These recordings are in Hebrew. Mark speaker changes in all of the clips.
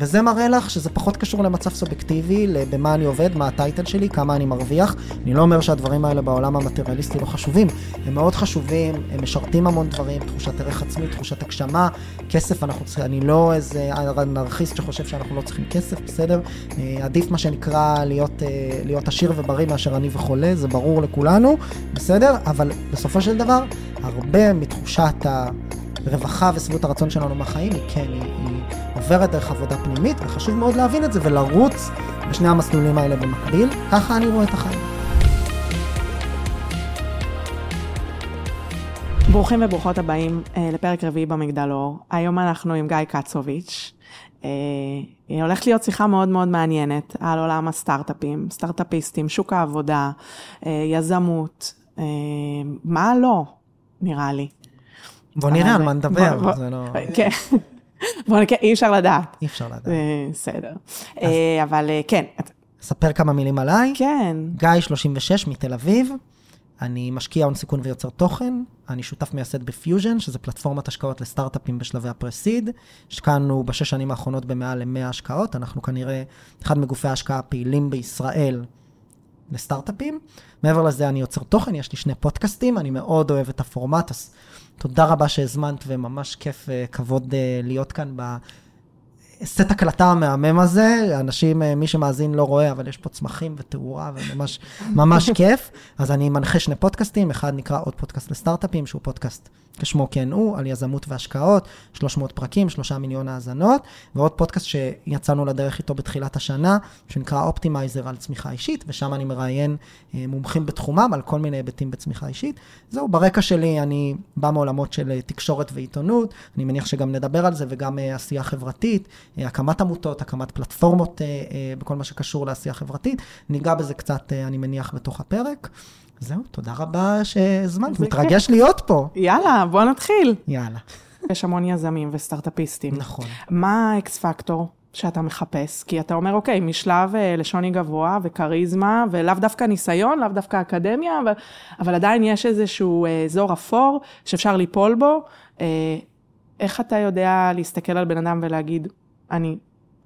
Speaker 1: וזה מראה לך שזה פחות קשור למצב סובייקטיבי, במה אני עובד, מה הטייטל שלי, כמה אני מרוויח. אני לא אומר שהדברים האלה בעולם המטריאליסטי לא חשובים, הם מאוד חשובים, הם משרתים המון דברים, תחושת ערך עצמי, תחושת הגשמה, כסף, אנחנו צריכים, אני לא איזה אנרכיסט שחושב שאנחנו לא צריכים כסף, בסדר? אה, עדיף מה שנקרא להיות, אה, להיות עשיר ובריא מאשר עני וחולה, זה ברור לכולנו, בסדר? אבל בסופו של דבר, הרבה מתחושת הרווחה ושביעות הרצון שלנו מהחיים היא כן, היא עוברת דרך עבודה פנימית, וחשוב מאוד להבין את זה ולרוץ בשני המסלולים האלה במקביל. ככה אני רואה את החיים.
Speaker 2: ברוכים וברוכות הבאים אה, לפרק רביעי במגדל אור. היום אנחנו עם גיא קצוביץ'. אה, הולכת להיות שיחה מאוד מאוד מעניינת על עולם הסטארט-אפים, סטארט-אפיסטים, שוק העבודה, אה, יזמות, אה, מה לא, נראה לי.
Speaker 1: בוא נראה על מה נדבר, זה לא...
Speaker 2: כן. בוא נקרא, אי אפשר לדעת.
Speaker 1: אי אפשר לדעת.
Speaker 2: בסדר. אה, אבל אה, כן.
Speaker 1: אספר כמה מילים עליי.
Speaker 2: כן.
Speaker 1: גיא, 36, מתל אביב. אני משקיע הון סיכון ויוצר תוכן. אני שותף מייסד בפיוז'ן, שזה פלטפורמת השקעות לסטארט-אפים בשלבי ה pre-seed. השקענו בשש שנים האחרונות במעל ל-100 השקעות. אנחנו כנראה אחד מגופי ההשקעה הפעילים בישראל לסטארט-אפים. מעבר לזה, אני יוצר תוכן, יש לי שני פודקאסטים, אני מאוד אוהב את הפורמט, אז תודה רבה שהזמנת, וממש כיף וכבוד אה, להיות כאן בסט הקלטה המהמם הזה. אנשים, אה, מי שמאזין לא רואה, אבל יש פה צמחים ותאורה, וממש ממש כיף. אז אני מנחה שני פודקאסטים, אחד נקרא עוד פודקאסט לסטארט-אפים, שהוא פודקאסט כשמו כן הוא, על יזמות והשקעות, 300 פרקים, 3 מיליון האזנות, ועוד פודקאסט שיצאנו לדרך איתו בתחילת השנה, שנקרא אופטימייזר על צמיחה אישית, ושם אני מראיין אה, מומחים בתחומם על כל מיני היבטים בצמיחה אישית. זהו, ברקע שלי אני בא מעולמות של אה, תקשורת ועיתונות, אני מניח שגם נדבר על זה, וגם אה, עשייה חברתית, הקמת עמותות, הקמת פלטפורמות בכל מה שקשור לעשייה חברתית. ניגע בזה קצת, אני מניח, בתוך הפרק. זהו, תודה רבה שהזמנת, מתרגש להיות פה.
Speaker 2: יאללה, בוא נתחיל.
Speaker 1: יאללה.
Speaker 2: יש המון יזמים וסטארט-אפיסטים.
Speaker 1: נכון.
Speaker 2: מה האקס פקטור שאתה מחפש? כי אתה אומר, אוקיי, משלב אה, לשוני גבוה וכריזמה, ולאו דווקא ניסיון, לאו דווקא אקדמיה, אבל, אבל עדיין יש איזשהו אה, אזור אפור שאפשר ליפול בו. אה, איך אתה יודע להסתכל על בן אדם ולהגיד, אני,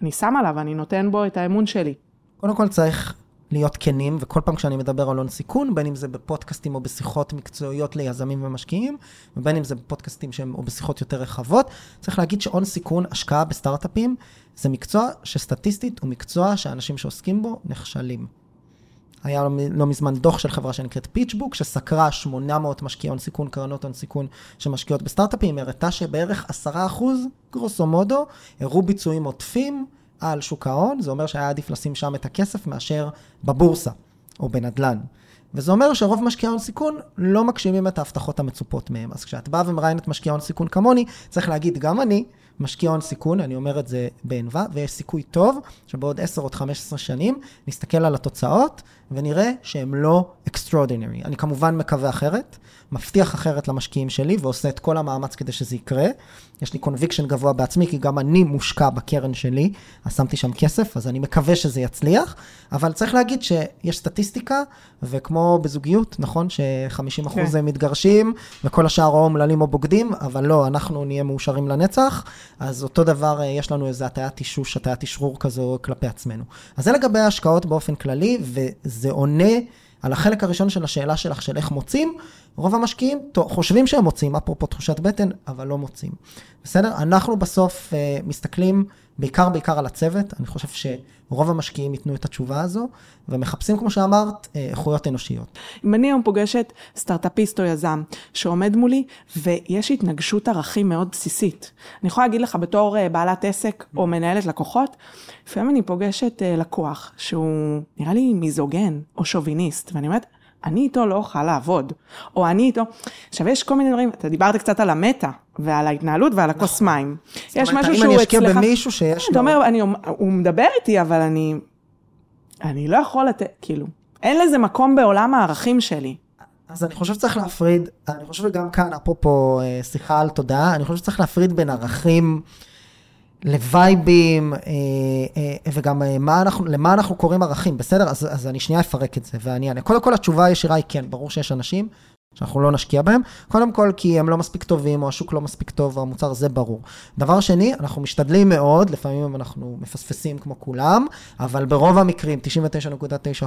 Speaker 2: אני שם עליו, אני נותן בו את האמון שלי?
Speaker 1: קודם כל צריך להיות כנים, וכל פעם כשאני מדבר על הון סיכון, בין אם זה בפודקאסטים או בשיחות מקצועיות ליזמים ומשקיעים, ובין אם זה בפודקאסטים שהם, או בשיחות יותר רחבות, צריך להגיד שהון סיכון, השקעה בסטארט-אפים, זה מקצוע שסטטיסטית הוא מקצוע שאנשים שעוסקים בו נכשלים. היה לא מזמן דוח של חברה שנקראת פיצ'בוק, שסקרה 800 משקיעי הון סיכון, קרנות הון סיכון שמשקיעות בסטארט-אפים, הראתה שבערך 10% גרוסו מודו, הראו ביצועים עוטפים, על שוק ההון, זה אומר שהיה עדיף לשים שם את הכסף מאשר בבורסה או בנדל"ן. וזה אומר שרוב משקיעי הון סיכון לא מגשימים את ההבטחות המצופות מהם. אז כשאת באה ומראיינת משקיעי הון סיכון כמוני, צריך להגיד, גם אני משקיע הון סיכון, אני אומר את זה בענווה, ויש סיכוי טוב שבעוד 10 או 15 שנים נסתכל על התוצאות ונראה שהם לא extraordinary. אני כמובן מקווה אחרת, מבטיח אחרת למשקיעים שלי ועושה את כל המאמץ כדי שזה יקרה. יש לי conviction גבוה בעצמי, כי גם אני מושקע בקרן שלי, אז שמתי שם כסף, אז אני מקווה שזה יצליח, אבל צריך להגיד שיש סטטיסטיקה, וכמו בזוגיות, נכון, ש-50% כן. הם מתגרשים, וכל השאר או אומללים או בוגדים, אבל לא, אנחנו נהיה מאושרים לנצח, אז אותו דבר, אה, יש לנו איזה הטיית אישוש, הטיית אשרור כזו כלפי עצמנו. אז זה לגבי ההשקעות באופן כללי, וזה עונה... על החלק הראשון של השאלה שלך, של איך מוצאים, רוב המשקיעים חושבים שהם מוצאים, אפרופו תחושת בטן, אבל לא מוצאים. בסדר? אנחנו בסוף uh, מסתכלים בעיקר בעיקר על הצוות, אני חושב שרוב המשקיעים ייתנו את התשובה הזו, ומחפשים, כמו שאמרת, אה, איכויות אנושיות.
Speaker 2: אם אני היום פוגשת סטארט-אפיסט או יזם שעומד מולי, ויש התנגשות ערכים מאוד בסיסית. אני יכולה להגיד לך בתור אה, בעלת עסק או מנהלת לקוחות, לפעמים אני פוגשת לקוח שהוא נראה לי מיזוגן או שוביניסט, ואני אומרת, אני איתו לא אוכל לעבוד, או אני איתו... עכשיו, יש כל מיני דברים, אתה דיברת קצת על המטה, ועל ההתנהלות ועל הכוס נכון. מים.
Speaker 1: יש משהו שהוא אצלך... אם אני אשקיע במישהו שיש
Speaker 2: לו... אתה אומר, הוא מדבר איתי, אבל אני... אני לא יכול לתת, כאילו, אין לזה מקום בעולם הערכים שלי.
Speaker 1: אז אני חושב שצריך להפריד, אני חושב שגם כאן, אפרופו אה, שיחה על תודעה, אני חושב שצריך להפריד בין ערכים... לווייבים, אה, אה, וגם אה, מה אנחנו, למה אנחנו קוראים ערכים, בסדר? אז, אז אני שנייה אפרק את זה ואני אענה. קודם כל התשובה הישירה היא כן, ברור שיש אנשים שאנחנו לא נשקיע בהם. קודם כל, כי הם לא מספיק טובים, או השוק לא מספיק טוב, או המוצר, זה ברור. דבר שני, אנחנו משתדלים מאוד, לפעמים אנחנו מפספסים כמו כולם, אבל ברוב המקרים,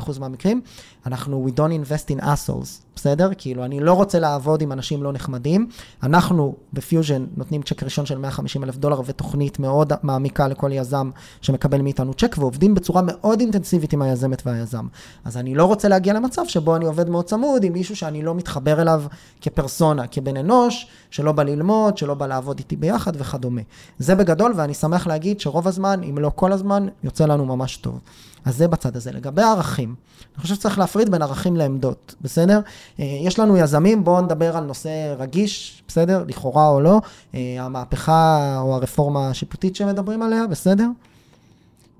Speaker 1: 99.9% מהמקרים, אנחנו, we don't invest in assholes, בסדר? כאילו, אני לא רוצה לעבוד עם אנשים לא נחמדים. אנחנו בפיוז'ן נותנים צ'ק ראשון של 150 אלף דולר ותוכנית מאוד מעמיקה לכל יזם שמקבל מאיתנו צ'ק, ועובדים בצורה מאוד אינטנסיבית עם היזמת והיזם. אז אני לא רוצה להגיע למצב שבו אני עובד מאוד צמוד עם מישהו שאני לא מתחבר אליו כפרסונה, כבן אנוש, שלא בא ללמוד, שלא בא לעבוד איתי ביחד וכדומה. זה בגדול, ואני שמח להגיד שרוב הזמן, אם לא כל הזמן, יוצא לנו ממש טוב. אז זה בצד הזה. לגבי הערכים, אני חושב שצריך להפריד בין ערכים לעמדות, בסדר? אה, יש לנו יזמים, בואו נדבר על נושא רגיש, בסדר? לכאורה או לא, אה, המהפכה או הרפורמה השיפוטית שמדברים עליה, בסדר?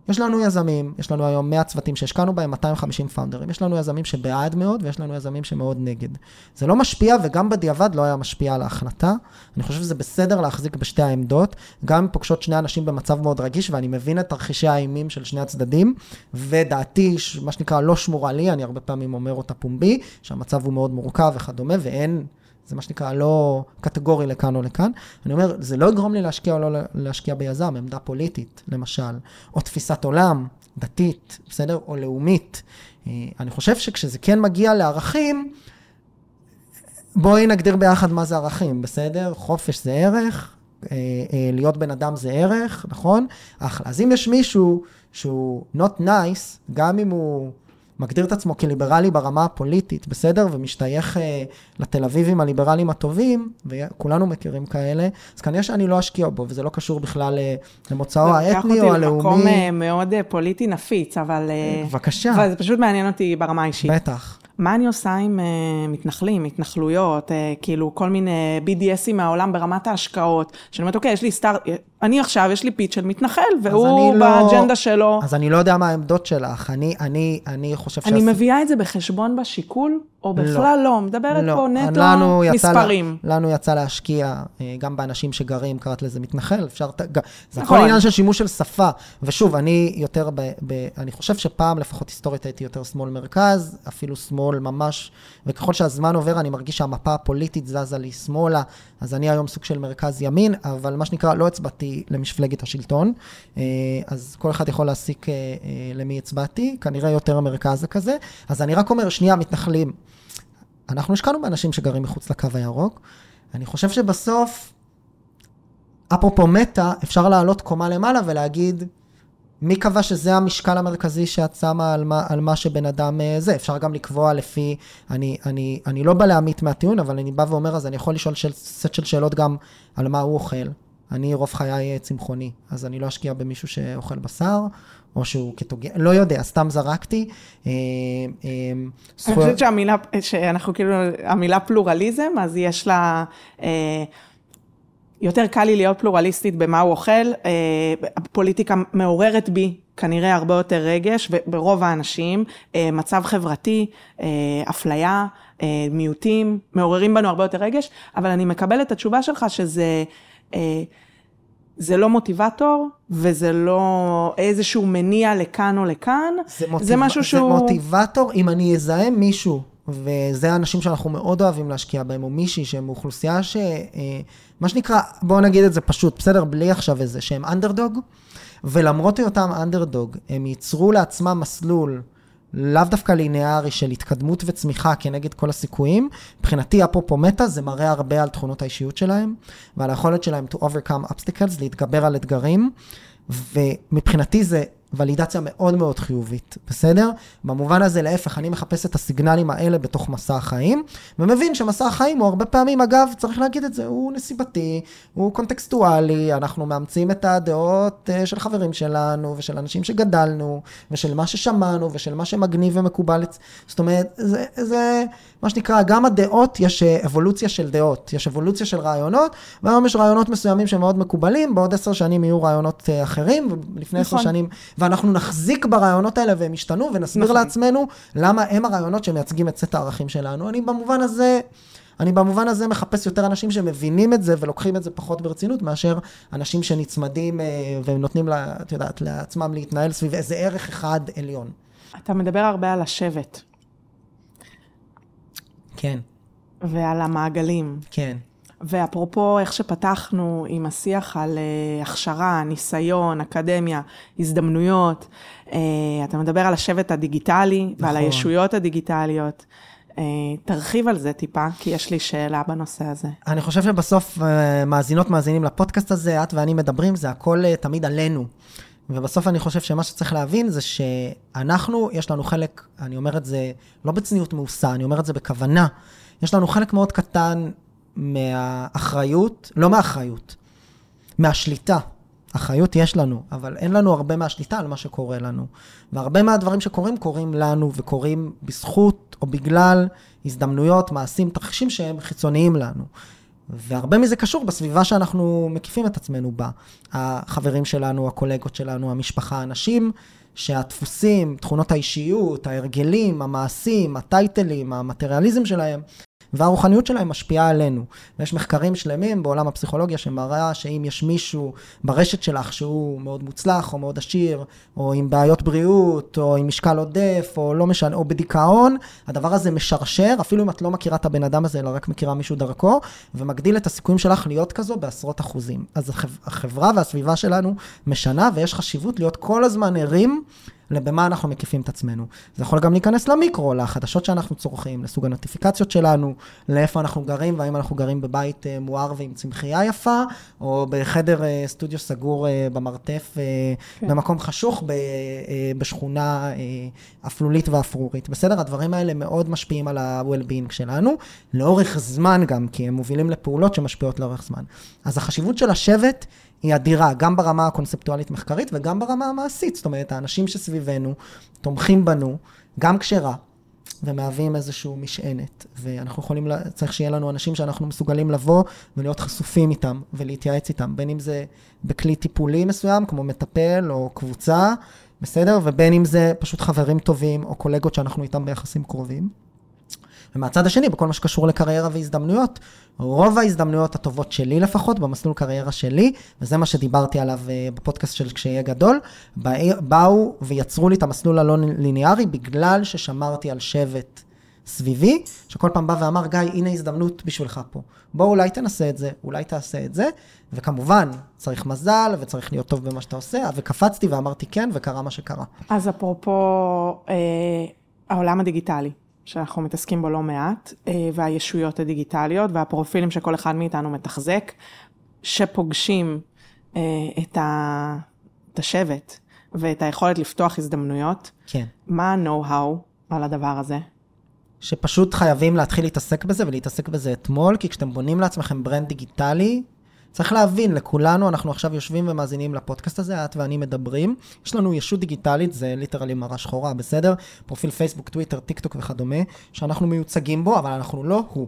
Speaker 1: יש לנו יזמים, יש לנו היום 100 צוותים שהשקענו בהם, 250 פאונדרים. יש לנו יזמים שבעד מאוד, ויש לנו יזמים שמאוד נגד. זה לא משפיע, וגם בדיעבד לא היה משפיע על ההחלטה. אני חושב שזה בסדר להחזיק בשתי העמדות, גם פוגשות שני אנשים במצב מאוד רגיש, ואני מבין את תרחישי האימים של שני הצדדים, ודעתי, מה שנקרא, לא שמורה לי, אני הרבה פעמים אומר אותה פומבי, שהמצב הוא מאוד מורכב וכדומה, ואין זה מה שנקרא לא קטגורי לכאן או לכאן. אני אומר, זה לא יגרום לי להשקיע או לא להשקיע ביזם, עמדה פוליטית, למשל, או תפיסת עולם, דתית, בסדר? או לאומית. אה, אני חושב שכשזה כן מגיע לערכים, בואי נגדיר ביחד מה זה ערכים, בסדר? חופש זה ערך, אה, אה, להיות בן אדם זה ערך, נכון? אחלה. אז אם יש מישהו שהוא not nice, גם אם הוא... מגדיר את עצמו כליברלי ברמה הפוליטית, בסדר? ומשתייך אה, לתל אביבים הליברליים הטובים, וכולנו מכירים כאלה, אז כנראה שאני לא אשקיע בו, וזה לא קשור בכלל אה, למוצאו האתני או הלאומי. לקח אותי
Speaker 2: למקום אה, מאוד אה, פוליטי נפיץ, אבל... אה,
Speaker 1: בבקשה.
Speaker 2: אבל זה פשוט מעניין אותי ברמה האישית.
Speaker 1: בטח.
Speaker 2: מה אני עושה עם uh, מתנחלים, התנחלויות, uh, כאילו כל מיני BDSים מהעולם ברמת ההשקעות, שאני אומרת, אוקיי, יש לי סטארט, אני עכשיו, יש לי פיץ של מתנחל, והוא לא- באג'נדה לא, שלו.
Speaker 1: אז אני לא יודע מה העמדות שלך, אני, אני, אני חושב
Speaker 2: ש... אני שעש... מביאה את זה בחשבון בשיקול, או לא. בכלל לא, לא מדברת לא. פה נטו לנו מספרים.
Speaker 1: יצא, לנו יצא להשקיע אה, גם באנשים שגרים, קראת לזה מתנחל, אפשר, זה נכון. הכל עניין של שימוש של שפה. ושוב, אני יותר, ב, ב, אני חושב שפעם, לפחות היסטורית, הייתי יותר שמאל מרכז, אפילו שמאל ממש, וככל שהזמן עובר, אני מרגיש שהמפה הפוליטית זזה לי שמאלה, אז אני היום סוג של מרכז ימין, אבל מה שנקרא, לא הצבעתי למפלגת השלטון, אה, אז כל אחד יכול להסיק אה, למי הצבעתי, כנראה יותר המרכז הכזה. אז אני רק אומר, שנייה, מתנחלים. אנחנו השקענו באנשים שגרים מחוץ לקו הירוק. אני חושב שבסוף, אפרופו מטא, אפשר לעלות קומה למעלה ולהגיד, מי קבע שזה המשקל המרכזי שאת שמה על מה, על מה שבן אדם אה, זה? אפשר גם לקבוע לפי, אני, אני, אני לא בא להמית מהטיעון, אבל אני בא ואומר, אז אני יכול לשאול של, סט של שאלות גם על מה הוא אוכל. אני רוב חיי צמחוני, אז אני לא אשקיע במישהו שאוכל בשר, או שהוא כתוגן, לא יודע, סתם זרקתי.
Speaker 2: אה, אה, אני חושבת שהמילה, שאנחנו כאילו, המילה פלורליזם, אז יש לה... אה, יותר קל לי להיות פלורליסטית במה הוא אוכל, הפוליטיקה מעוררת בי כנראה הרבה יותר רגש, וברוב האנשים, מצב חברתי, אפליה, מיעוטים, מעוררים בנו הרבה יותר רגש, אבל אני מקבלת את התשובה שלך שזה... זה לא מוטיבטור, וזה לא איזשהו מניע לכאן או לכאן, זה, מוטיב... זה משהו שהוא...
Speaker 1: זה מוטיבטור, אם אני אזהה מישהו, וזה האנשים שאנחנו מאוד אוהבים להשקיע בהם, או מישהי שהם אוכלוסייה ש... אה, מה שנקרא, בואו נגיד את זה פשוט, בסדר? בלי עכשיו איזה, שהם אנדרדוג, ולמרות היותם אנדרדוג, הם ייצרו לעצמם מסלול. לאו דווקא ליניארי של התקדמות וצמיחה כנגד כל הסיכויים. מבחינתי, אפרופו מטא, זה מראה הרבה על תכונות האישיות שלהם, ועל היכולת שלהם to overcome obstacles, להתגבר על אתגרים, ומבחינתי זה ולידציה מאוד מאוד חיובית, בסדר? במובן הזה, להפך, אני מחפש את הסיגנלים האלה בתוך מסע החיים, ומבין שמסע החיים הוא הרבה פעמים, אגב, צריך להגיד את זה, הוא נסיבתי, הוא קונטקסטואלי, אנחנו מאמצים את הדעות אה, של חברים שלנו, ושל אנשים שגדלנו, ושל מה ששמענו, ושל מה שמגניב ומקובל. זאת אומרת, זה, זה מה שנקרא, גם הדעות, יש אבולוציה של דעות, יש אבולוציה של רעיונות, והיום יש רעיונות מסוימים שמאוד מקובלים, בעוד עשר שנים יהיו רעיונות אה, אחרים, ולפני עשר נכון. שנים... ואנחנו נחזיק ברעיונות האלה והם ישתנו, ונסביר נכון. לעצמנו למה הם הרעיונות שמייצגים את סט הערכים שלנו. אני במובן הזה... אני במובן הזה מחפש יותר אנשים שמבינים את זה ולוקחים את זה פחות ברצינות, מאשר אנשים שנצמדים אה, ונותנים, לה, את יודעת, לעצמם להתנהל סביב איזה ערך אחד עליון.
Speaker 2: אתה מדבר הרבה על השבט.
Speaker 1: כן.
Speaker 2: ועל המעגלים.
Speaker 1: כן.
Speaker 2: ואפרופו איך שפתחנו עם השיח על uh, הכשרה, ניסיון, אקדמיה, הזדמנויות, uh, אתה מדבר על השבט הדיגיטלי נכון. ועל הישויות הדיגיטליות. Uh, תרחיב על זה טיפה, כי יש לי שאלה בנושא הזה.
Speaker 1: אני חושב שבסוף uh, מאזינות, מאזינים לפודקאסט הזה, את ואני מדברים, זה הכל uh, תמיד עלינו. ובסוף אני חושב שמה שצריך להבין זה שאנחנו, יש לנו חלק, אני אומר את זה לא בצניעות מעושה, אני אומר את זה בכוונה, יש לנו חלק מאוד קטן מהאחריות, לא מהאחריות, מהשליטה. אחריות יש לנו, אבל אין לנו הרבה מהשליטה על מה שקורה לנו. והרבה מהדברים שקורים, קורים לנו וקורים בזכות או בגלל הזדמנויות, מעשים, תרחישים שהם חיצוניים לנו. והרבה מזה קשור בסביבה שאנחנו מקיפים את עצמנו בה. החברים שלנו, הקולגות שלנו, המשפחה, האנשים שהדפוסים, תכונות האישיות, ההרגלים, המעשים, הטייטלים, המטריאליזם שלהם, והרוחניות שלהם משפיעה עלינו. ויש מחקרים שלמים בעולם הפסיכולוגיה שמראה שאם יש מישהו ברשת שלך שהוא מאוד מוצלח, או מאוד עשיר, או עם בעיות בריאות, או עם משקל עודף, או לא משנה, או בדיכאון, הדבר הזה משרשר, אפילו אם את לא מכירה את הבן אדם הזה, אלא רק מכירה מישהו דרכו, ומגדיל את הסיכויים שלך להיות כזו בעשרות אחוזים. אז החברה והסביבה שלנו משנה, ויש חשיבות להיות כל הזמן ערים. לבמה אנחנו מקיפים את עצמנו. זה יכול גם להיכנס למיקרו, לחדשות שאנחנו צורכים, לסוג הנוטיפיקציות שלנו, לאיפה אנחנו גרים, והאם אנחנו גרים בבית אה, מואר ועם צמחייה יפה, או בחדר אה, סטודיו סגור אה, במרתף, כן. במקום חשוך, בשכונה אפלולית ואפרורית. בסדר? הדברים האלה מאוד משפיעים על ה-well-being שלנו, לאורך זמן גם, כי הם מובילים לפעולות שמשפיעות לאורך זמן. אז החשיבות של השבט, היא אדירה, גם ברמה הקונספטואלית-מחקרית וגם ברמה המעשית. זאת אומרת, האנשים שסביבנו תומכים בנו, גם כשרע, ומהווים איזושהי משענת. ואנחנו יכולים, צריך שיהיה לנו אנשים שאנחנו מסוגלים לבוא ולהיות חשופים איתם ולהתייעץ איתם, בין אם זה בכלי טיפולי מסוים, כמו מטפל או קבוצה, בסדר? ובין אם זה פשוט חברים טובים או קולגות שאנחנו איתם ביחסים קרובים. ומהצד השני, בכל מה שקשור לקריירה והזדמנויות, רוב ההזדמנויות הטובות שלי לפחות, במסלול קריירה שלי, וזה מה שדיברתי עליו אה, בפודקאסט של כשיהיה גדול, באו ויצרו לי את המסלול הלא ליניארי, בגלל ששמרתי על שבט סביבי, שכל פעם בא ואמר, גיא, הנה הזדמנות בשבילך פה. בוא אולי תנסה את זה, אולי תעשה את זה, וכמובן, צריך מזל וצריך להיות טוב במה שאתה עושה, וקפצתי ואמרתי כן, וקרה מה שקרה.
Speaker 2: אז אפרופו אה, העולם הדיגיטלי. שאנחנו מתעסקים בו לא מעט, אה, והישויות הדיגיטליות והפרופילים שכל אחד מאיתנו מתחזק, שפוגשים אה, את, ה... את השבט ואת היכולת לפתוח הזדמנויות.
Speaker 1: כן.
Speaker 2: מה ה-know-how על הדבר הזה?
Speaker 1: שפשוט חייבים להתחיל להתעסק בזה ולהתעסק בזה אתמול, כי כשאתם בונים לעצמכם brand דיגיטלי, צריך להבין, לכולנו, אנחנו עכשיו יושבים ומאזינים לפודקאסט הזה, את ואני מדברים. יש לנו ישות דיגיטלית, זה literally מראה שחורה, בסדר? פרופיל פייסבוק, טוויטר, טיק טוק וכדומה, שאנחנו מיוצגים בו, אבל אנחנו לא הוא.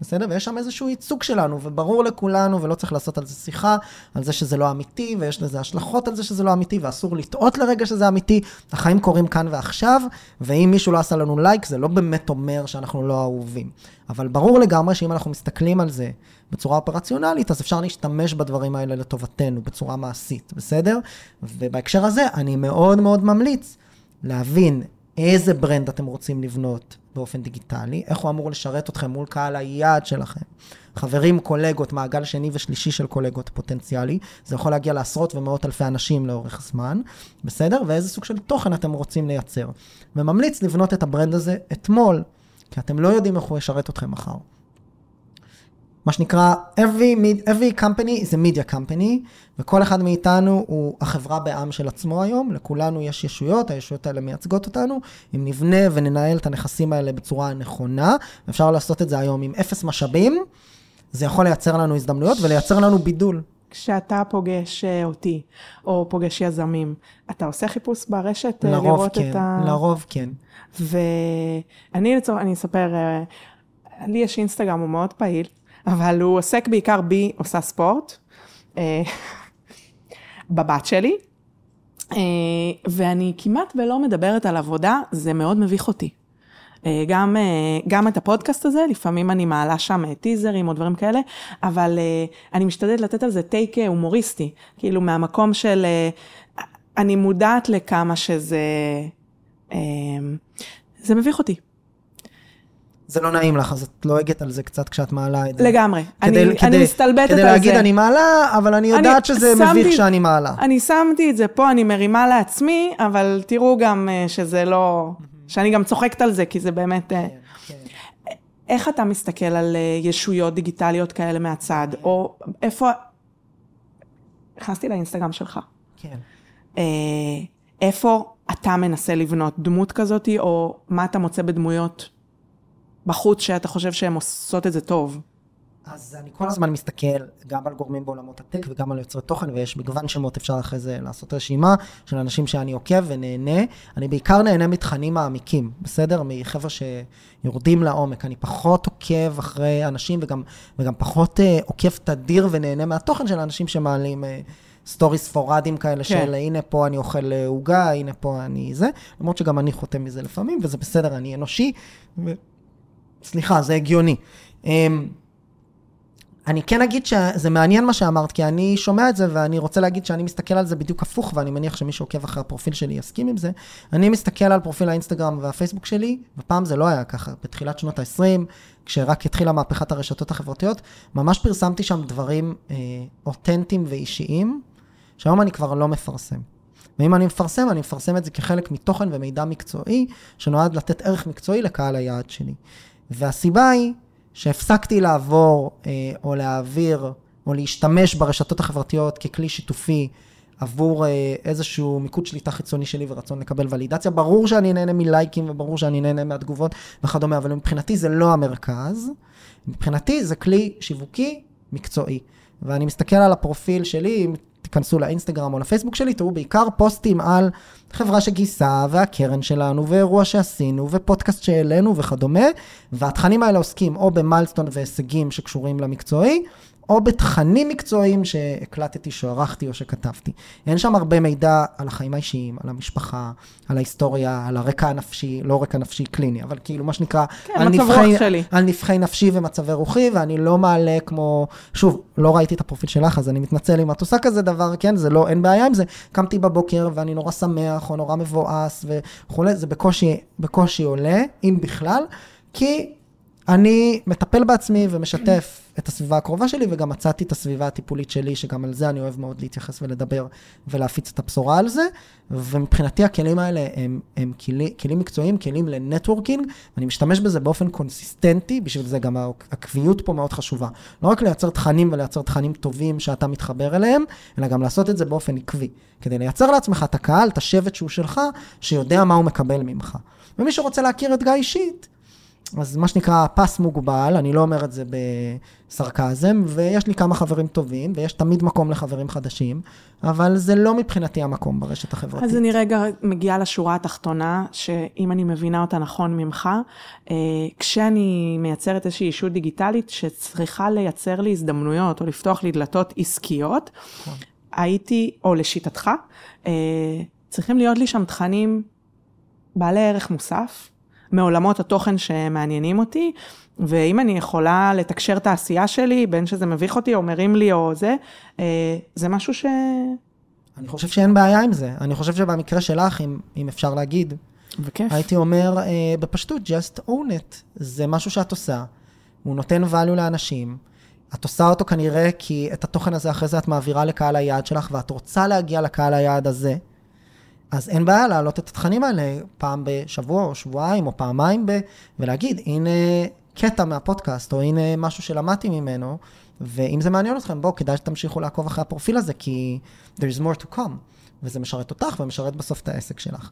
Speaker 1: בסדר? ויש שם איזשהו ייצוג שלנו, וברור לכולנו, ולא צריך לעשות על זה שיחה, על זה שזה לא אמיתי, ויש לזה השלכות על זה שזה לא אמיתי, ואסור לטעות לרגע שזה אמיתי. החיים קורים כאן ועכשיו, ואם מישהו לא עשה לנו לייק, זה לא באמת אומר שאנחנו לא אהובים. אבל ברור לגמרי שאם אנחנו מסתכלים על זה בצורה operational־ית, אז אפשר להשתמש בדברים האלה לטובתנו, בצורה מעשית, בסדר? ובהקשר הזה, אני מאוד מאוד ממליץ להבין איזה brand אתם רוצים לבנות באופן דיגיטלי, איך הוא אמור לשרת אתכם מול קהל היעד שלכם. חברים, קולגות, מעגל שני ושלישי של קולגות פוטנציאלי, זה יכול להגיע לעשרות ומאות אלפי אנשים לאורך זמן, בסדר? ואיזה סוג של תוכן אתם רוצים לייצר. וממליץ לבנות את ה brand הזה אתמול, כי אתם לא יודעים איך הוא ישרת אתכם מחר. מה שנקרא, every, every company is a media company, וכל אחד מאיתנו הוא החברה בע"מ של עצמו היום, לכולנו יש ישויות, הישויות האלה מייצגות אותנו, אם נבנה וננהל את הנכסים האלה בצורה נכונה, אפשר לעשות את זה היום עם אפס משאבים, זה יכול לייצר לנו הזדמנויות ולייצר לנו בידול.
Speaker 2: כשאתה פוגש אה, אותי, או פוגש יזמים, אתה עושה חיפוש ברשת אה, לראות
Speaker 1: כן,
Speaker 2: את ה...
Speaker 1: לרוב כן.
Speaker 2: ואני לצורך, אני אספר, אה, לי יש אינסטגרם, הוא מאוד פעיל, אבל הוא עוסק בעיקר בי, עושה ספורט, אה, בבת שלי, אה, ואני כמעט ולא מדברת על עבודה, זה מאוד מביך אותי. אה, גם, גם את הפודקאסט הזה, לפעמים אני מעלה שם טיזרים או דברים כאלה, אבל אני משתדלת לתת על זה טייק הומוריסטי, כאילו מהמקום של, אני מודעת לכמה שזה, זה מביך אותי.
Speaker 1: זה לא נעים לך, אז את לועגת על זה קצת כשאת מעלה את זה.
Speaker 2: לגמרי.
Speaker 1: כדי-
Speaker 2: אני,
Speaker 1: כדי-
Speaker 2: אני מסתלבטת על זה.
Speaker 1: כדי להגיד, אני מעלה, אבל אני יודעת שזה
Speaker 2: שמתי-
Speaker 1: מביך שאני מעלה.
Speaker 2: אני שמתי את זה פה, אני מרימה לעצמי, אבל תראו גם אה, שזה לא... שאני גם צוחקת על זה, כי זה באמת... אה,
Speaker 1: כן.
Speaker 2: איך אתה מסתכל על אה, ישויות דיגיטליות כאלה מהצד, או איפה... נכנסתי לאינסטגרם שלך.
Speaker 1: כן.
Speaker 2: איפה אתה מנסה לבנות דמות כזאת, או מה אתה מוצא בדמויות בחוץ שאתה חושב שהן עושות את זה טוב?
Speaker 1: אז אני כל הזמן מסתכל גם על גורמים בעולמות הטק וגם על יוצרי תוכן, ויש מגוון שמות, אפשר אחרי זה לעשות רשימה של אנשים שאני עוקב ונהנה. אני בעיקר נהנה מתכנים מעמיקים, בסדר? מחבר'ה שיורדים לעומק. אני פחות עוקב אחרי אנשים וגם, וגם פחות uh, עוקב תדיר ונהנה מהתוכן של אנשים שמעלים... Uh, סטורי ספורדים כאלה
Speaker 2: כן.
Speaker 1: של הנה פה אני אוכל אה, עוגה, הנה פה אני זה, למרות שגם אני חותם מזה לפעמים, וזה בסדר, אני אנושי, ו... סליחה, זה הגיוני. אמ, אני כן אגיד שזה מעניין מה שאמרת, כי אני שומע את זה ואני רוצה להגיד שאני מסתכל על זה בדיוק הפוך, ואני מניח שמי שעוקב אחרי הפרופיל שלי יסכים עם זה. אני מסתכל על פרופיל האינסטגרם והפייסבוק שלי, ופעם זה לא היה ככה. בתחילת שנות ה-20, כשרק התחילה מהפכת הרשתות החברתיות, ממש פרסמתי שם דברים אה, אותנטיים ואישיים, שהיום אני כבר לא מפרסם. ואם אני מפרסם, אני מפרסם את זה כחלק מתוכן ומידע מקצועי, שנועד לתת ערך מקצועי לקהל היעד שלי. והסיבה היא שהפסקתי לעבור אה, או להעביר או להשתמש ברשתות החברתיות ככלי שיתופי עבור אה, איזשהו מיקוד שליטה חיצוני שלי ורצון לקבל ולידציה. ברור שאני נהנה מלייקים וברור שאני נהנה מהתגובות וכדומה, אבל מבחינתי זה לא המרכז. מבחינתי זה כלי שיווקי מקצועי. ואני מסתכל על הפרופיל שלי, תיכנסו לאינסטגרם או לפייסבוק שלי, תראו בעיקר פוסטים על חברה שגייסה, והקרן שלנו, ואירוע שעשינו, ופודקאסט שהעלינו וכדומה, והתכנים האלה עוסקים או במיילסטון והישגים שקשורים למקצועי, או בתכנים מקצועיים שהקלטתי, שערכתי או שכתבתי. אין שם הרבה מידע על החיים האישיים, על המשפחה, על ההיסטוריה, על הרקע הנפשי, לא רקע נפשי קליני, אבל כאילו מה שנקרא,
Speaker 2: כן,
Speaker 1: על, נבחי. על נבחי נפשי ומצבי רוחי, ואני לא מעלה כמו, שוב, לא ראיתי את הפרופיל שלך, אז אני מתנצל אם את עושה כזה דבר, כן, זה לא, אין בעיה עם זה. קמתי בבוקר ואני נורא שמח, או נורא מבואס וכולי, זה בקושי, בקושי עולה, אם בכלל, כי אני מטפל בעצמי ומשתף את הסביבה הקרובה שלי, וגם מצאתי את הסביבה הטיפולית שלי, שגם על זה אני אוהב מאוד להתייחס ולדבר ולהפיץ את הבשורה על זה. ומבחינתי הכלים האלה הם, הם כלי, כלים מקצועיים, כלים ל networking, ואני משתמש בזה באופן consistent־י, בשביל זה גם העקביות פה מאוד חשובה. לא רק לייצר תכנים ולייצר תכנים טובים שאתה מתחבר אליהם, אלא גם לעשות את זה באופן עקבי. כדי לייצר לעצמך את הקהל, את השבט שהוא שלך, שיודע מה הוא מקבל ממך. ומי שרוצה להכיר את גיא אישית, אז מה שנקרא, פס מוגבל, אני לא אומר את זה בסרקזם, ויש לי כמה חברים טובים, ויש תמיד מקום לחברים חדשים, אבל זה לא מבחינתי המקום ברשת החברתית.
Speaker 2: אז אני רגע מגיעה לשורה התחתונה, שאם אני מבינה אותה נכון ממך, אה, כשאני מייצרת איזושהי אישות דיגיטלית שצריכה לייצר לי הזדמנויות או לפתוח לי דלתות עסקיות, הייתי, או לשיטתך, אה, צריכים להיות לי שם תכנים בעלי ערך מוסף, מעולמות התוכן שמעניינים אותי, ואם אני יכולה לתקשר את העשייה שלי, בין שזה מביך אותי או מרים לי או זה, אה, זה משהו ש...
Speaker 1: אני חושב שאין בעיה עם זה. אני חושב שבמקרה שלך, אם, אם אפשר להגיד,
Speaker 2: וכיף.
Speaker 1: הייתי אומר אה, בפשטות, just own it. זה משהו שאת עושה, הוא נותן value לאנשים. את עושה אותו כנראה כי את התוכן הזה אחרי זה את מעבירה לקהל היעד שלך, ואת רוצה להגיע לקהל היעד הזה. אז אין בעיה להעלות את התכנים האלה פעם בשבוע או שבועיים או פעמיים ב... ולהגיד, הנה קטע מהפודקאסט, או הנה משהו שלמדתי ממנו, ואם זה מעניין אתכם, בואו, כדאי שתמשיכו לעקוב אחרי הפרופיל הזה, כי there's more to come, וזה משרת אותך ומשרת בסוף את העסק שלך.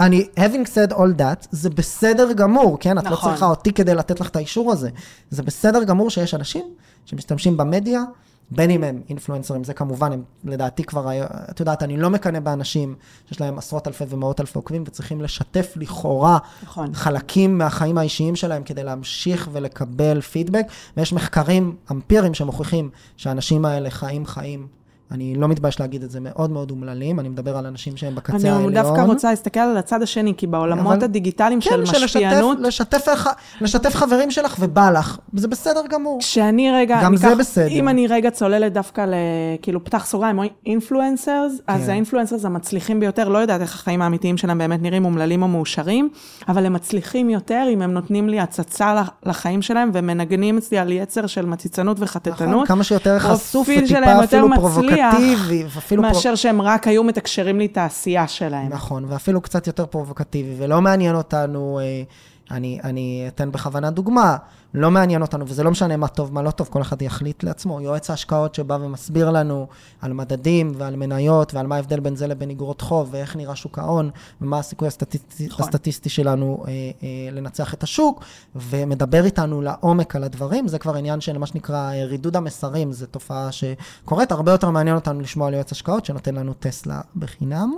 Speaker 1: אני, having said all that, זה בסדר גמור, כן? את לא
Speaker 2: נכון.
Speaker 1: צריכה אותי כדי לתת לך את האישור הזה. זה בסדר גמור שיש אנשים שמשתמשים במדיה, בין אם הם אינפלואנסרים, זה כמובן, הם לדעתי כבר, את יודעת, אני לא מקנא באנשים שיש להם עשרות אלפי ומאות אלפי עוקבים וצריכים לשתף לכאורה
Speaker 2: נכון.
Speaker 1: חלקים מהחיים האישיים שלהם כדי להמשיך ולקבל פידבק, ויש מחקרים אמפיריים שמוכיחים שהאנשים האלה חיים חיים אני לא מתבייש להגיד את זה, מאוד מאוד אומללים, אני מדבר על אנשים שהם בקצה
Speaker 2: אני
Speaker 1: העליון.
Speaker 2: דווקא רוצה להסתכל על הצד השני, כי בעולמות
Speaker 1: אבל-
Speaker 2: הדיגיטליים של
Speaker 1: כן,
Speaker 2: משפיענות,
Speaker 1: לשתף, לשתף, לשתף חברים שלך ובא לך, זה בסדר גמור.
Speaker 2: כשאני רגע,
Speaker 1: גם זה בסדר.
Speaker 2: אם אני רגע צוללת דווקא ל... כאילו, פתח סוגריים, אינפלואנסרס, אז
Speaker 1: כן.
Speaker 2: האינפלואנסרס המצליחים ביותר, לא יודעת איך החיים האמיתיים שלהם באמת נראים אומללים או מאושרים, אבל הם מצליחים יותר אם הם נותנים לי הצצה לח- לחיים שלהם ומנגנים אצלי על יצר של מציצנות וחטטנות.
Speaker 1: נכון, כמה שיותר חשוף וטיפה אפילו
Speaker 2: מצליח
Speaker 1: פרובוקטיבי, ואפילו פרו-
Speaker 2: מאשר שהם רק היו מתקשרים לי את העשייה שלהם.
Speaker 1: נכון, ואפילו קצת יותר פרובוקטיבי, ולא מעניין אותנו, אה, אני, אני אתן בכוונה דוגמה, לא מעניין אותנו, וזה לא משנה מה טוב, מה לא טוב, כל אחד יחליט לעצמו. יועץ ההשקעות שבא ומסביר לנו על מדדים ועל מניות, ועל מה ההבדל בין זה לבין אגרות חוב, ואיך נראה שוק ההון, ומה הסיכוי הסטטיסטי,
Speaker 2: נכון.
Speaker 1: הסטטיסטי שלנו אה, אה, לנצח את השוק, ומדבר איתנו לעומק על הדברים, זה כבר עניין של מה שנקרא אה, רידוד המסרים, זו תופעה שקורית, הרבה יותר מעניין אותנו לשמוע על יועץ השקעות, שנותן לנו טסלה בחינם.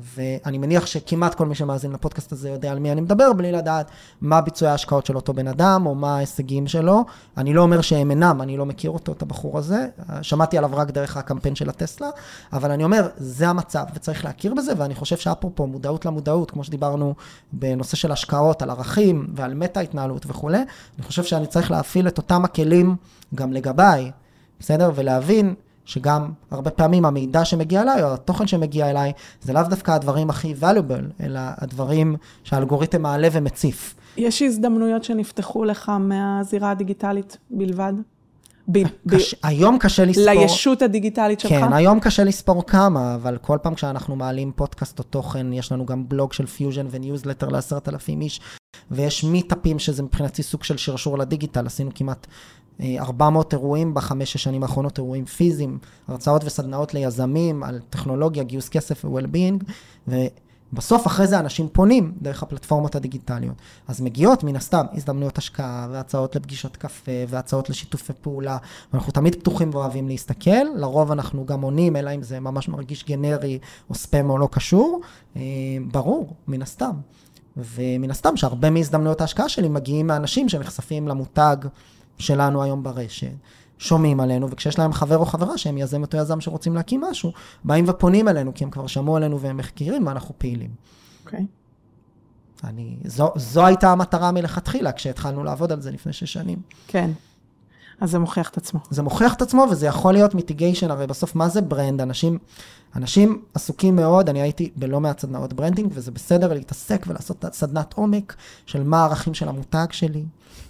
Speaker 1: ואני מניח שכמעט כל מי שמאזין לפודקאסט הזה יודע על מי אני מדבר, בלי לדעת מה ביצועי ההשקעות של אותו בן אדם, או מה ההישגים שלו. אני לא אומר שהם אינם, אני לא מכיר אותו, את הבחור הזה. שמעתי עליו רק דרך הקמפיין של הטסלה, אבל אני אומר, זה המצב, וצריך להכיר בזה, ואני חושב שאפרופו מודעות למודעות, כמו שדיברנו בנושא של השקעות, על ערכים ועל מטה-התנהלות וכולי, אני חושב שאני צריך להפעיל את אותם הכלים גם לגביי, בסדר? ולהבין שגם הרבה פעמים המידע שמגיע אליי, או התוכן שמגיע אליי, זה לאו דווקא הדברים הכי valuable, אלא הדברים שהאלגוריתם מעלה ומציף.
Speaker 2: יש הזדמנויות שנפתחו לך מהזירה הדיגיטלית בלבד? ב- ב-
Speaker 1: קש... היום קשה לספור...
Speaker 2: לישות הדיגיטלית שלך?
Speaker 1: כן, היום קשה לספור כמה, אבל כל פעם כשאנחנו מעלים פודקאסט או תוכן, יש לנו גם בלוג של פיוז'ן וניוזלטר לעשרת אלפים איש, ויש meetup־ים שזה מבחינתי סוג של שרשור לדיגיטל, עשינו כמעט אה, 400 אירועים בחמש-שש שנים האחרונות, אירועים פיזיים, הרצאות וסדנאות ליזמים על טכנולוגיה, גיוס כסף ו-well-being, ובסוף אחרי זה אנשים פונים דרך הפלטפורמות הדיגיטליות. אז מגיעות מן הסתם הזדמנויות השקעה והצעות לפגישות קפה והצעות לשיתופי פעולה, ואנחנו תמיד פתוחים ואוהבים להסתכל, לרוב אנחנו גם עונים, אלא אם זה ממש מרגיש גנרי או ספאם או לא קשור, אה, ברור, מן הסתם. ומן הסתם שהרבה מהזדמנויות ההשקעה שלי מגיעים מאנשים שנחשפים למותג שלנו היום ברשת, שומעים עלינו, וכשיש להם חבר או חברה שהם יזם אותו יזם שרוצים להקים משהו, באים ופונים אלינו, כי הם כבר שמעו עלינו והם מכירים ואנחנו פעילים.
Speaker 2: אוקיי.
Speaker 1: אני, זו, זו הייתה המטרה מלכתחילה, כשהתחלנו לעבוד על זה לפני שש שנים.
Speaker 2: כן. אז זה מוכיח את עצמו.
Speaker 1: זה מוכיח את עצמו וזה יכול להיות mitigation, הרי בסוף מה זה brand? אנשים, אנשים עסוקים מאוד, אני הייתי בלא מעט סדנאות branding, וזה בסדר להתעסק ולעשות סדנת עומק של מה הערכים של המותג שלי,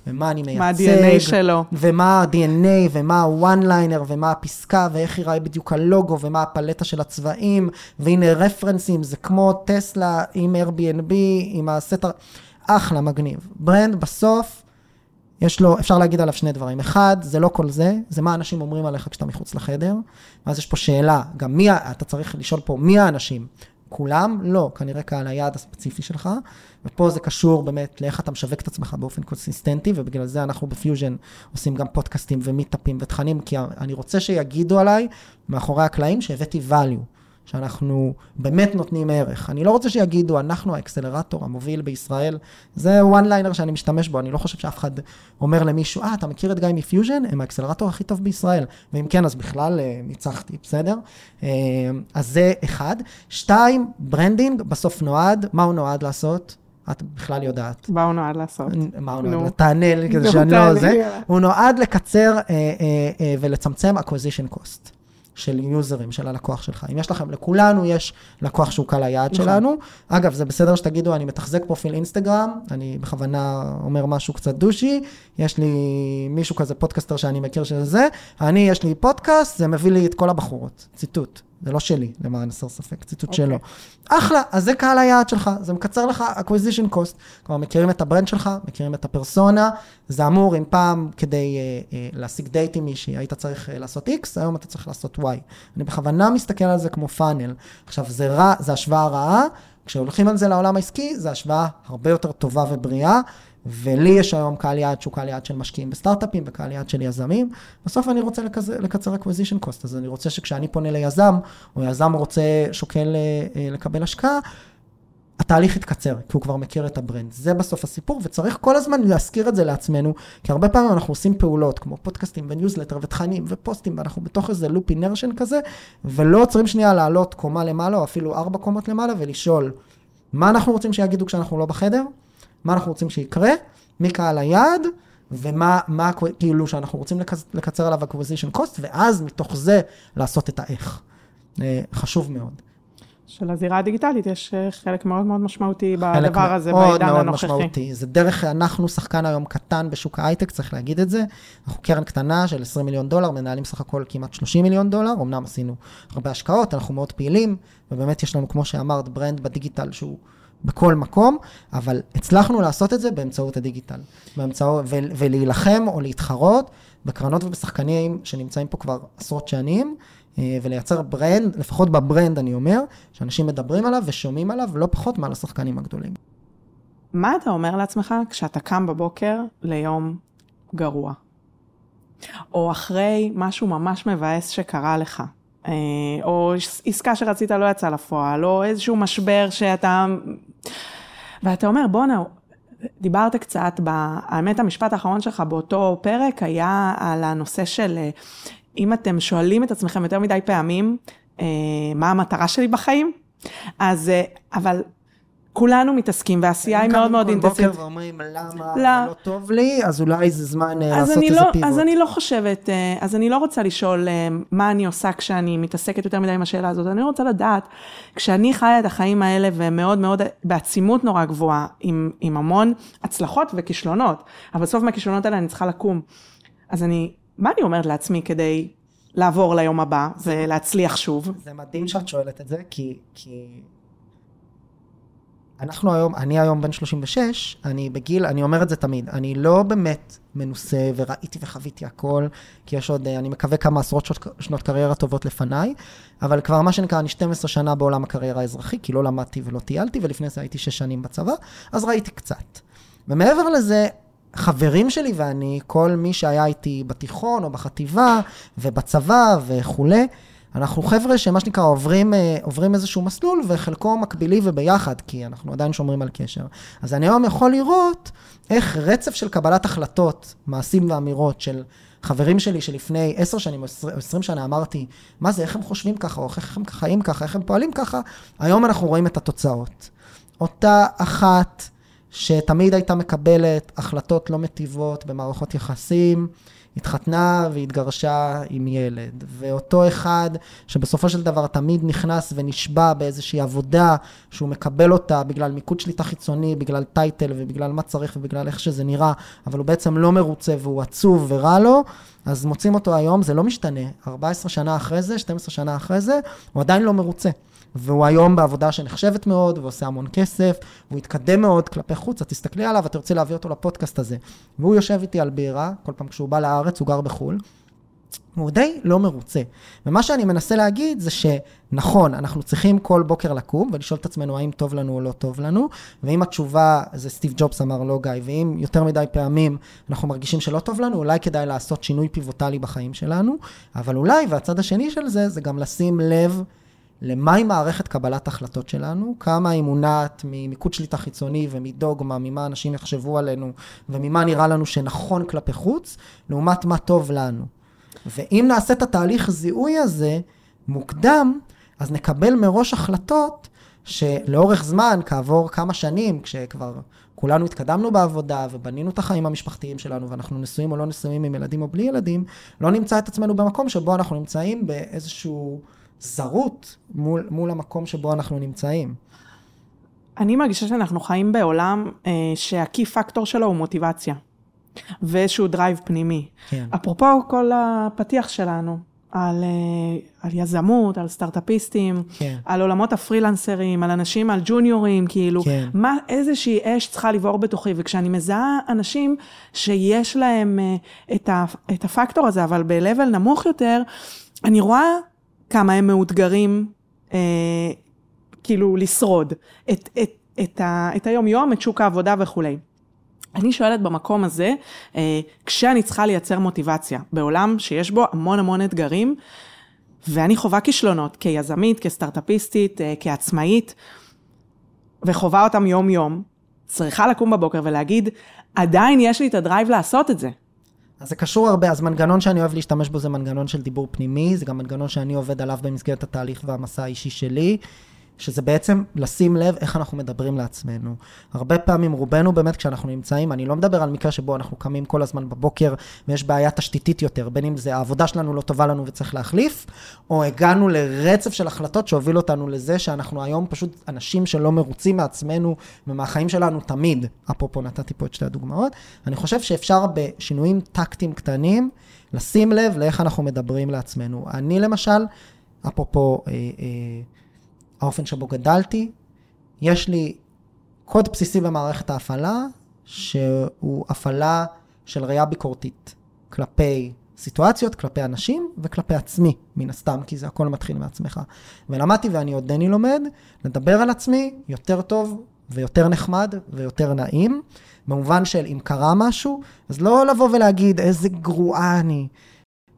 Speaker 1: ומה אני מייצג.
Speaker 2: מה ה-DNA שלו.
Speaker 1: ומה ה-DNA, ומה ה-one liner, ומה הפסקה, ואיך ייראה בדיוק הלוגו, ומה הפלטה של הצבעים, והנה רפרנסים, זה כמו טסלה עם Airbnb, עם הסט... הר- אחלה, מגניב. ברנד בסוף, יש לו, אפשר להגיד עליו שני דברים. אחד, זה לא כל זה, זה מה אנשים אומרים עליך כשאתה מחוץ לחדר. ואז יש פה שאלה, גם מי, אתה צריך לשאול פה מי האנשים. כולם? לא, כנראה קהל היעד הספציפי שלך. ופה זה קשור באמת לאיך אתה משווק את עצמך באופן consistent־י, ובגלל זה אנחנו בפיוז'ן עושים גם פודקאסטים ו meetup־ים ותכנים, כי אני רוצה שיגידו עליי, מאחורי הקלעים, שהבאתי value. שאנחנו באמת נותנים ערך. אני לא רוצה שיגידו, אנחנו האקסלרטור המוביל בישראל. זה one liner שאני משתמש בו, אני לא חושב שאף אחד אומר למישהו, אה, אתה מכיר את גיא מפיוז'ן? הם האקסלרטור הכי טוב בישראל. ואם כן, אז בכלל אה, ניצחתי, בסדר? אה, אז זה אחד. שתיים, branding בסוף נועד, מה הוא נועד לעשות? את בכלל יודעת.
Speaker 2: מה הוא נועד לעשות?
Speaker 1: מה הוא
Speaker 2: נו.
Speaker 1: נועד? תענה לי
Speaker 2: נו,
Speaker 1: שאני לא זה. הוא נועד לקצר אה, ולצמצם acquisition cost של user־ים, של הלקוח שלך. אם יש לכם, לכולנו יש לקוח שהוא קהל היעד
Speaker 2: נכון.
Speaker 1: שלנו. אגב, זה בסדר שתגידו, אני מתחזק פרופיל אינסטגרם, אני בכוונה אומר משהו קצת douche־י, יש לי מישהו כזה, פודקאסטר שאני מכיר שזה זה, אני, יש לי פודקאסט, זה מביא לי את כל הבחורות. ציטוט. זה לא שלי, למען הסר ספק, ציטוט
Speaker 2: אוקיי.
Speaker 1: שלו. אחלה, אז זה קהל היעד שלך, זה מקצר לך acquisition cost. כלומר, מכירים את ה brand שלך, מכירים את הפרסונה, זה אמור, אם פעם כדי אה, אה, להשיג דייט עם מישהי, היית צריך אה, לעשות X, היום אתה צריך לעשות Y. אני בכוונה מסתכל על זה כמו funnel. עכשיו, זה רע, זה השוואה רעה, כשהולכים על זה לעולם העסקי, זה השוואה הרבה יותר טובה ובריאה. ולי יש היום קהל יעד שהוא קהל יעד של משקיעים בסטארט-אפים וקהל יעד של יזמים. בסוף אני רוצה לקצר, לקצר acquisition cost, אז אני רוצה שכשאני פונה ליזם, או יזם רוצה, שוקל אה, אה, לקבל השקעה, התהליך יתקצר, כי הוא כבר מכיר את ה brand. זה בסוף הסיפור, וצריך כל הזמן להזכיר את זה לעצמנו, כי הרבה פעמים אנחנו עושים פעולות, כמו פודקאסטים וניוזלטר ותכנים ופוסטים, ואנחנו בתוך איזה loop inertia כזה, ולא עוצרים שנייה לעלות קומה למעלה, או אפילו ארבע קומות למעלה, ולשאול, מה אנחנו רוצים שיגידו כשאנחנו לא בחדר? מה אנחנו רוצים שיקרה? מי קהל היעד? ומה, מה, כאילו, שאנחנו רוצים לקצר עליו acquisition cost, ואז מתוך זה לעשות את האיך. אה, חשוב מאוד.
Speaker 2: של הזירה הדיגיטלית, יש אה, חלק מאוד מאוד משמעותי בדבר הזה, בעידן הנוכחי. חלק מאוד מאוד משמעותי.
Speaker 1: זה דרך, אנחנו שחקן היום קטן בשוק ההייטק, צריך להגיד את זה. אנחנו קרן קטנה של 20 מיליון דולר, מנהלים סך הכל כמעט 30 מיליון דולר, אמנם עשינו הרבה השקעות, אנחנו מאוד פעילים, ובאמת יש לנו, כמו שאמרת, brand בדיגיטל שהוא בכל מקום, אבל הצלחנו לעשות את זה באמצעות הדיגיטל. באמצעות, ולהילחם או להתחרות בקרנות ובשחקנים שנמצאים פה כבר עשרות שנים. אה, ולייצר brand, לפחות ב brand אני אומר, שאנשים מדברים עליו ושומעים עליו לא פחות מעל השחקנים הגדולים.
Speaker 2: מה אתה אומר לעצמך כשאתה קם בבוקר ליום גרוע? או אחרי משהו ממש מבאס שקרה לך? אה, או עסקה שרצית לא יצאה לפועל, או איזשהו משבר שאתה... ואתה אומר, בואנה, דיברת קצת, האמת המשפט האחרון שלך באותו פרק היה על הנושא של אה, אם אתם שואלים את עצמכם יותר מדי פעמים, אה, מה המטרה שלי בחיים, אז, אבל כולנו מתעסקים, והעשייה היא מאוד מאוד אינטנסיבית.
Speaker 1: קמים כל בוקר ואומרים, למה לא. לא טוב לי, אז אולי זה זמן אה, לעשות איזה
Speaker 2: לא,
Speaker 1: פיבוט.
Speaker 2: אז אני לא חושבת, אה, אז אני לא רוצה לשאול אה, מה אני עושה כשאני מתעסקת יותר מדי עם השאלה הזאת, אני רוצה לדעת, כשאני חיה את החיים האלה, ומאוד מאוד, בעצימות נורא גבוהה, עם, עם המון הצלחות וכישלונות, אבל בסוף מהכישלונות האלה אני צריכה לקום. אז אני מה אני אומרת לעצמי כדי לעבור ליום הבא ולהצליח שוב?
Speaker 1: זה מדהים שאת שואלת את זה, כי, כי אנחנו היום, אני היום בן 36, אני בגיל, אני אומר את זה תמיד, אני לא באמת מנוסה וראיתי וחוויתי הכל, כי יש עוד, אני מקווה כמה עשרות שנות, שנות קריירה טובות לפניי, אבל כבר מה שנקרא, אני 12 שנה בעולם הקריירה האזרחי, כי לא למדתי ולא טיילתי, ולפני זה הייתי 6 שנים בצבא, אז ראיתי קצת. ומעבר לזה, חברים שלי ואני, כל מי שהיה איתי בתיכון או בחטיבה ובצבא וכולי, אנחנו חבר'ה שמה שנקרא עוברים, אה, עוברים איזשהו מסלול וחלקו מקבילי וביחד, כי אנחנו עדיין שומרים על קשר. אז אני היום יכול לראות איך רצף של קבלת החלטות, מעשים ואמירות של חברים שלי שלפני עשר שנים או עשרים שנה אמרתי, מה זה, איך הם חושבים ככה, או איך הם חיים ככה, איך הם פועלים ככה, היום אנחנו רואים את התוצאות. אותה אחת שתמיד הייתה מקבלת החלטות לא מטיבות במערכות יחסים, התחתנה והתגרשה עם ילד. ואותו אחד שבסופו של דבר תמיד נכנס ונשבע באיזושהי עבודה שהוא מקבל אותה בגלל מיקוד שליטה חיצוני, בגלל טייטל ובגלל מה צריך ובגלל איך שזה נראה, אבל הוא בעצם לא מרוצה והוא עצוב ורע לו, אז מוצאים אותו היום, זה לא משתנה. 14 שנה אחרי זה, 12 שנה אחרי זה, הוא עדיין לא מרוצה. והוא היום בעבודה שנחשבת מאוד, ועושה המון כסף, והוא התקדם מאוד כלפי חוץ, את תסתכלי עליו, אתה רוצה להביא אותו לפודקאסט הזה. והוא יושב איתי על בירה, כל פעם כשהוא בא לארץ, הוא גר בחו"ל. הוא די לא מרוצה. ומה שאני מנסה להגיד זה שנכון, אנחנו צריכים כל בוקר לקום ולשאול את עצמנו האם טוב לנו או לא טוב לנו, ואם התשובה, זה סטיב ג'ובס אמר לא גיא, ואם יותר מדי פעמים אנחנו מרגישים שלא טוב לנו, אולי כדאי לעשות שינוי פיבוטלי בחיים שלנו, אבל אולי, והצד השני של זה, זה גם לשים לב למהי מערכת קבלת החלטות שלנו, כמה היא מונעת ממיקוד שליטה חיצוני ומדוגמה, ממה אנשים יחשבו עלינו וממה נראה לנו שנכון כלפי חוץ, לעומת מה טוב לנו. ואם נעשה את התהליך זיהוי הזה מוקדם, אז נקבל מראש החלטות שלאורך זמן, כעבור כמה שנים, כשכבר כולנו התקדמנו בעבודה ובנינו את החיים המשפחתיים שלנו ואנחנו נשואים או לא נשואים עם ילדים או בלי ילדים, לא נמצא את עצמנו במקום שבו אנחנו נמצאים באיזשהו... זרות מול, מול המקום שבו אנחנו נמצאים.
Speaker 2: אני מרגישה שאנחנו חיים בעולם אה, שה key factor שלו הוא מוטיבציה, ואיזשהו drive פנימי. כן. אפרופו כל הפתיח שלנו, על, אה, על יזמות, על סטארט-אפיסטים, כן. על עולמות הפרילנסרים, על אנשים, על ג'וניורים, כאילו, כן. מה, איזושהי אש צריכה לבעור בתוכי, וכשאני מזהה אנשים שיש להם אה, את, ה, את הפקטור הזה, אבל ב-level נמוך יותר, אני רואה כמה הם מאותגרים, אה, כאילו, לשרוד את, את, את, ה, את היום-יום, את שוק העבודה וכולי. אני שואלת במקום הזה, אה, כשאני צריכה לייצר מוטיבציה, בעולם שיש בו המון המון אתגרים, ואני חווה כישלונות כיזמית, כסטארט-אפיסטית, אה, כעצמאית, וחווה אותם יום-יום, צריכה לקום בבוקר ולהגיד, עדיין יש לי את הדרייב לעשות את זה.
Speaker 1: אז זה קשור הרבה, אז מנגנון שאני אוהב להשתמש בו זה מנגנון של דיבור פנימי, זה גם מנגנון שאני עובד עליו במסגרת התהליך והמסע האישי שלי. שזה בעצם לשים לב איך אנחנו מדברים לעצמנו. הרבה פעמים, רובנו באמת כשאנחנו נמצאים, אני לא מדבר על מקרה שבו אנחנו קמים כל הזמן בבוקר ויש בעיה תשתיתית יותר, בין אם זה העבודה שלנו לא טובה לנו וצריך להחליף, או הגענו לרצף של החלטות שהוביל אותנו לזה שאנחנו היום פשוט אנשים שלא מרוצים מעצמנו ומהחיים שלנו תמיד. אפרופו נתתי פה את שתי הדוגמאות. אני חושב שאפשר בשינויים טקטיים קטנים לשים לב לאיך אנחנו מדברים לעצמנו. אני למשל, אפרופו... אה, אה, האופן שבו גדלתי. יש לי קוד בסיסי במערכת ההפעלה, שהוא הפעלה של ראייה ביקורתית כלפי סיטואציות, כלפי אנשים וכלפי עצמי, מן הסתם, כי זה הכל מתחיל מעצמך. ולמדתי, ואני עודני לומד, לדבר על עצמי יותר טוב ויותר נחמד ויותר נעים, במובן של אם קרה משהו, אז לא לבוא ולהגיד איזה גרועה אני,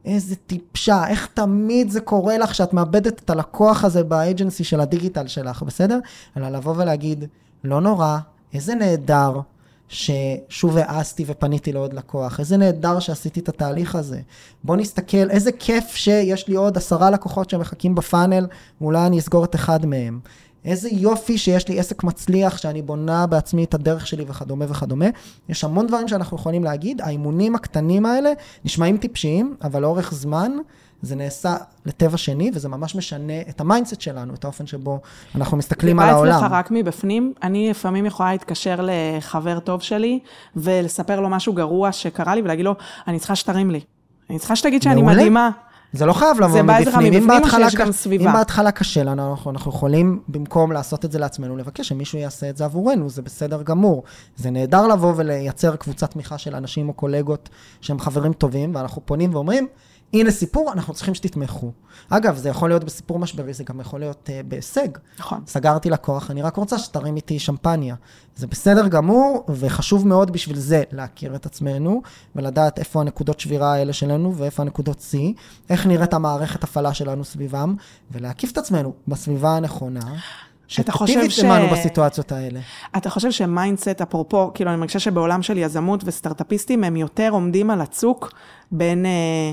Speaker 1: איזה טיפשה, איך תמיד זה קורה לך שאת מאבדת את הלקוח הזה באג'נסי של הדיגיטל שלך, בסדר? אלא לבוא ולהגיד, לא נורא, איזה נהדר ששוב העזתי ופניתי לעוד לקוח, איזה נהדר שעשיתי את התהליך הזה. בוא נסתכל, איזה כיף שיש לי עוד עשרה לקוחות שמחכים בפאנל, ואולי אני אסגור את אחד מהם. איזה יופי שיש לי עסק מצליח, שאני בונה בעצמי את הדרך שלי וכדומה וכדומה. יש המון דברים שאנחנו יכולים להגיד, האימונים הקטנים האלה נשמעים טיפשיים, אבל לאורך זמן זה נעשה לטבע שני, וזה ממש משנה את ה mindset שלנו, את האופן שבו אנחנו מסתכלים על העולם.
Speaker 2: זה בא אצלך רק מבפנים. אני לפעמים יכולה להתקשר לחבר טוב שלי, ולספר לו משהו גרוע שקרה לי, ולהגיד לו, אני צריכה שתרים לי. אני צריכה שתגיד שאני מדהימה.
Speaker 1: זה לא חייב לבוא
Speaker 2: מבפנים. גם סביבה?
Speaker 1: אם בהתחלה קשה לנו, אנחנו, אנחנו יכולים, במקום לעשות את זה לעצמנו, לבקש שמישהו יעשה את זה עבורנו, זה בסדר גמור. זה נהדר לבוא ולייצר קבוצת תמיכה של אנשים או קולגות שהם חברים טובים, ואנחנו פונים ואומרים, הנה סיפור, אנחנו צריכים שתתמכו. אגב, זה יכול להיות בסיפור משברי, זה גם יכול להיות uh, בהישג.
Speaker 2: נכון.
Speaker 1: סגרתי לקוח, אני רק רוצה שתרים איתי שמפניה. זה בסדר גמור, וחשוב מאוד בשביל זה להכיר את עצמנו, ולדעת איפה הנקודות שבירה האלה שלנו, ואיפה הנקודות C, איך נראית המערכת הפעלה שלנו סביבם, ולהקיף את עצמנו בסביבה הנכונה. שתיטיב ש... עמנו בסיטואציות האלה.
Speaker 2: אתה חושב ש mindset, אפרופו, כאילו, אני מרגישה שבעולם של יזמות וסטארט-אפיסטים, הם יותר עומדים על הצוק בין... אה,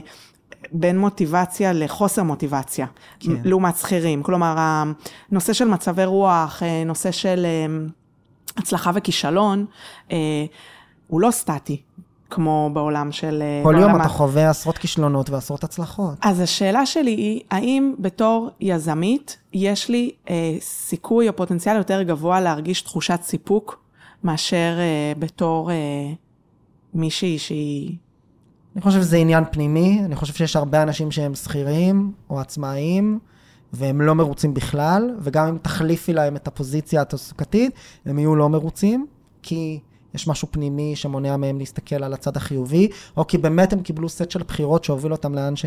Speaker 2: בין מוטיבציה לחוסר מוטיבציה, כן. לעומת שכירים. כלומר, הנושא של מצבי רוח, אה, נושא של אה, הצלחה וכישלון, אה, הוא לא סטטי. כמו בעולם של...
Speaker 1: כל יום אתה חווה עשרות כישלונות ועשרות הצלחות.
Speaker 2: אז השאלה שלי היא, האם בתור יזמית, יש לי אה, סיכוי או פוטנציאל יותר גבוה להרגיש תחושת סיפוק, מאשר אה, בתור אה, מישהי שהיא
Speaker 1: אני חושב שזה עניין פנימי, אני חושב שיש הרבה אנשים שהם שכירים או עצמאיים, והם לא מרוצים בכלל, וגם אם תחליפי להם את הפוזיציה התעסוקתית, הם יהיו לא מרוצים, כי יש משהו פנימי שמונע מהם להסתכל על הצד החיובי, או כי באמת הם קיבלו סט של בחירות שהוביל אותם לאן ש...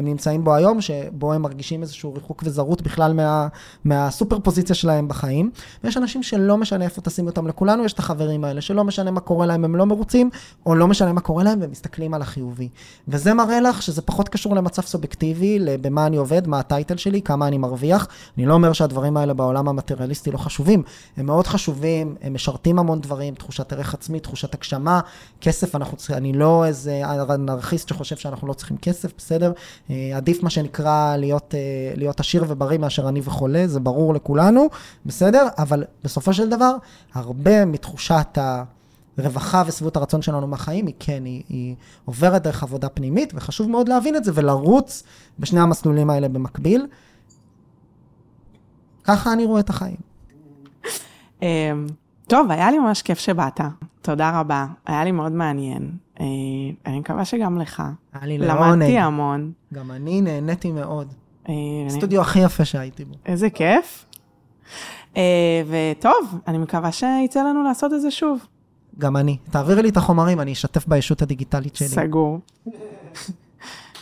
Speaker 1: הם נמצאים בו היום, שבו הם מרגישים איזשהו ריחוק וזרות בכלל מה, מהסופר פוזיציה שלהם בחיים. ויש אנשים שלא משנה איפה תשים אותם, לכולנו יש את החברים האלה, שלא משנה מה קורה להם, הם לא מרוצים, או לא משנה מה קורה להם, והם מסתכלים על החיובי. וזה מראה לך שזה פחות קשור למצב סובייקטיבי, במה אני עובד, מה הטייטל שלי, כמה אני מרוויח. אני לא אומר שהדברים האלה בעולם המטריאליסטי לא חשובים, הם מאוד חשובים, הם משרתים המון דברים, תחושת ערך עצמי, תחושת הגשמה, כסף, אנחנו אני לא איזה אנרכיסט שחושב שאנחנו לא צריכים כסף, בסדר? אה, עדיף מה שנקרא להיות, אה, להיות עשיר ובריא מאשר עני וחולה, זה ברור לכולנו, בסדר? אבל בסופו של דבר, הרבה מתחושת הרווחה ושביעות הרצון שלנו מהחיים, היא כן, היא, היא עוברת דרך עבודה פנימית, וחשוב מאוד להבין את זה ולרוץ בשני המסלולים האלה במקביל. ככה אני רואה את החיים.
Speaker 2: אמ, טוב, היה לי ממש כיף שבאת. תודה רבה, היה לי מאוד מעניין. אה, אני מקווה שגם לך.
Speaker 1: היה לי לעונג.
Speaker 2: למדתי המון.
Speaker 1: גם אני נהניתי מאוד. הסטודיו הכי יפה שהייתי בו.
Speaker 2: איזה כיף. אה, וטוב, אני מקווה שיצא לנו לעשות את זה שוב.
Speaker 1: גם אני. תעבירי לי את החומרים, אני אשתף בישות הדיגיטלית שלי.
Speaker 2: סגור.